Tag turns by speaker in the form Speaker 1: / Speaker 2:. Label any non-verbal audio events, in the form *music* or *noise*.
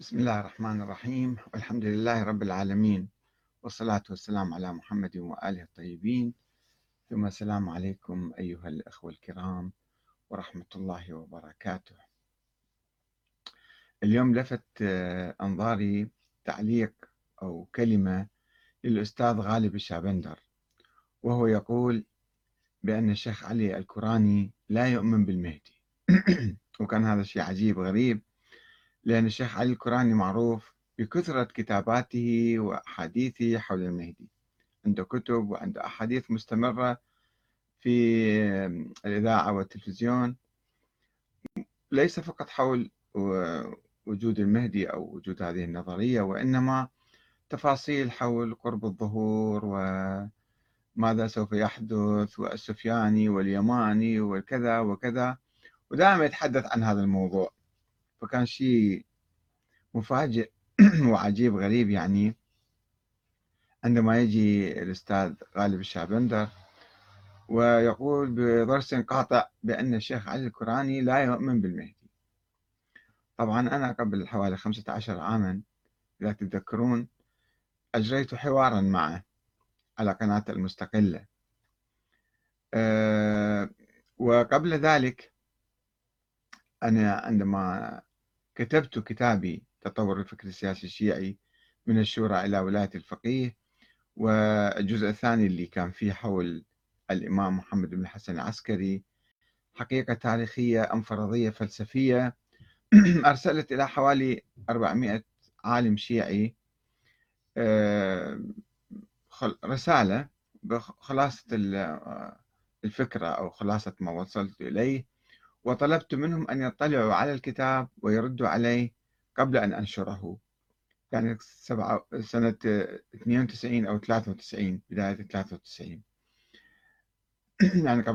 Speaker 1: بسم الله الرحمن الرحيم. والحمد لله رب العالمين والصلاة والسلام على محمد وآله الطيبين. ثم السلام عليكم أيها الأخوة الكرام ورحمة الله وبركاته. اليوم لفت آه، أنظاري تعليق أو كلمة للأستاذ غالب الشابندر وهو يقول بأن الشيخ علي الكراني لا يؤمن بالمهدي. *clears throat* وكان هذا شيء عجيب غريب. لأن الشيخ علي الكراني معروف بكثرة كتاباته وأحاديثه حول المهدي. عنده كتب وعنده أحاديث مستمرة في الإذاعة والتلفزيون. ليس فقط حول وجود المهدي أو وجود هذه النظرية وإنما تفاصيل حول قرب الظهور وماذا سوف يحدث والسفياني واليماني وكذا وكذا. ودائما يتحدث عن هذا الموضوع. فكان شيء مفاجئ *clears throat* وعجيب غريب يعني. عندما يجي الأستاذ غالب الشابندر ويقول بدرس قاطع بأن الشيخ علي الكراني لا يؤمن بالمهدي. طبعا أنا قبل حوالي 15 عاما إذا تتذكرون أجريت حوارا معه على قناة المستقلة. أه وقبل ذلك أنا عندما كتبت كتابي تطور الفكر السياسي الشيعي من الشورى إلى ولاية الفقيه والجزء الثاني اللي كان فيه حول الإمام محمد بن الحسن العسكري حقيقة تاريخية أم فرضية فلسفية. *clears throat* أرسلت إلى حوالي 400 عالم شيعي. آه، رسالة بخلاصة الفكرة أو خلاصة ما وصلت إليه. وطلبت منهم أن يطلعوا على الكتاب ويردوا عليه قبل أن أنشره. سبعة سنة 92 أو 93 بداية 93 *clears throat* يعني قبل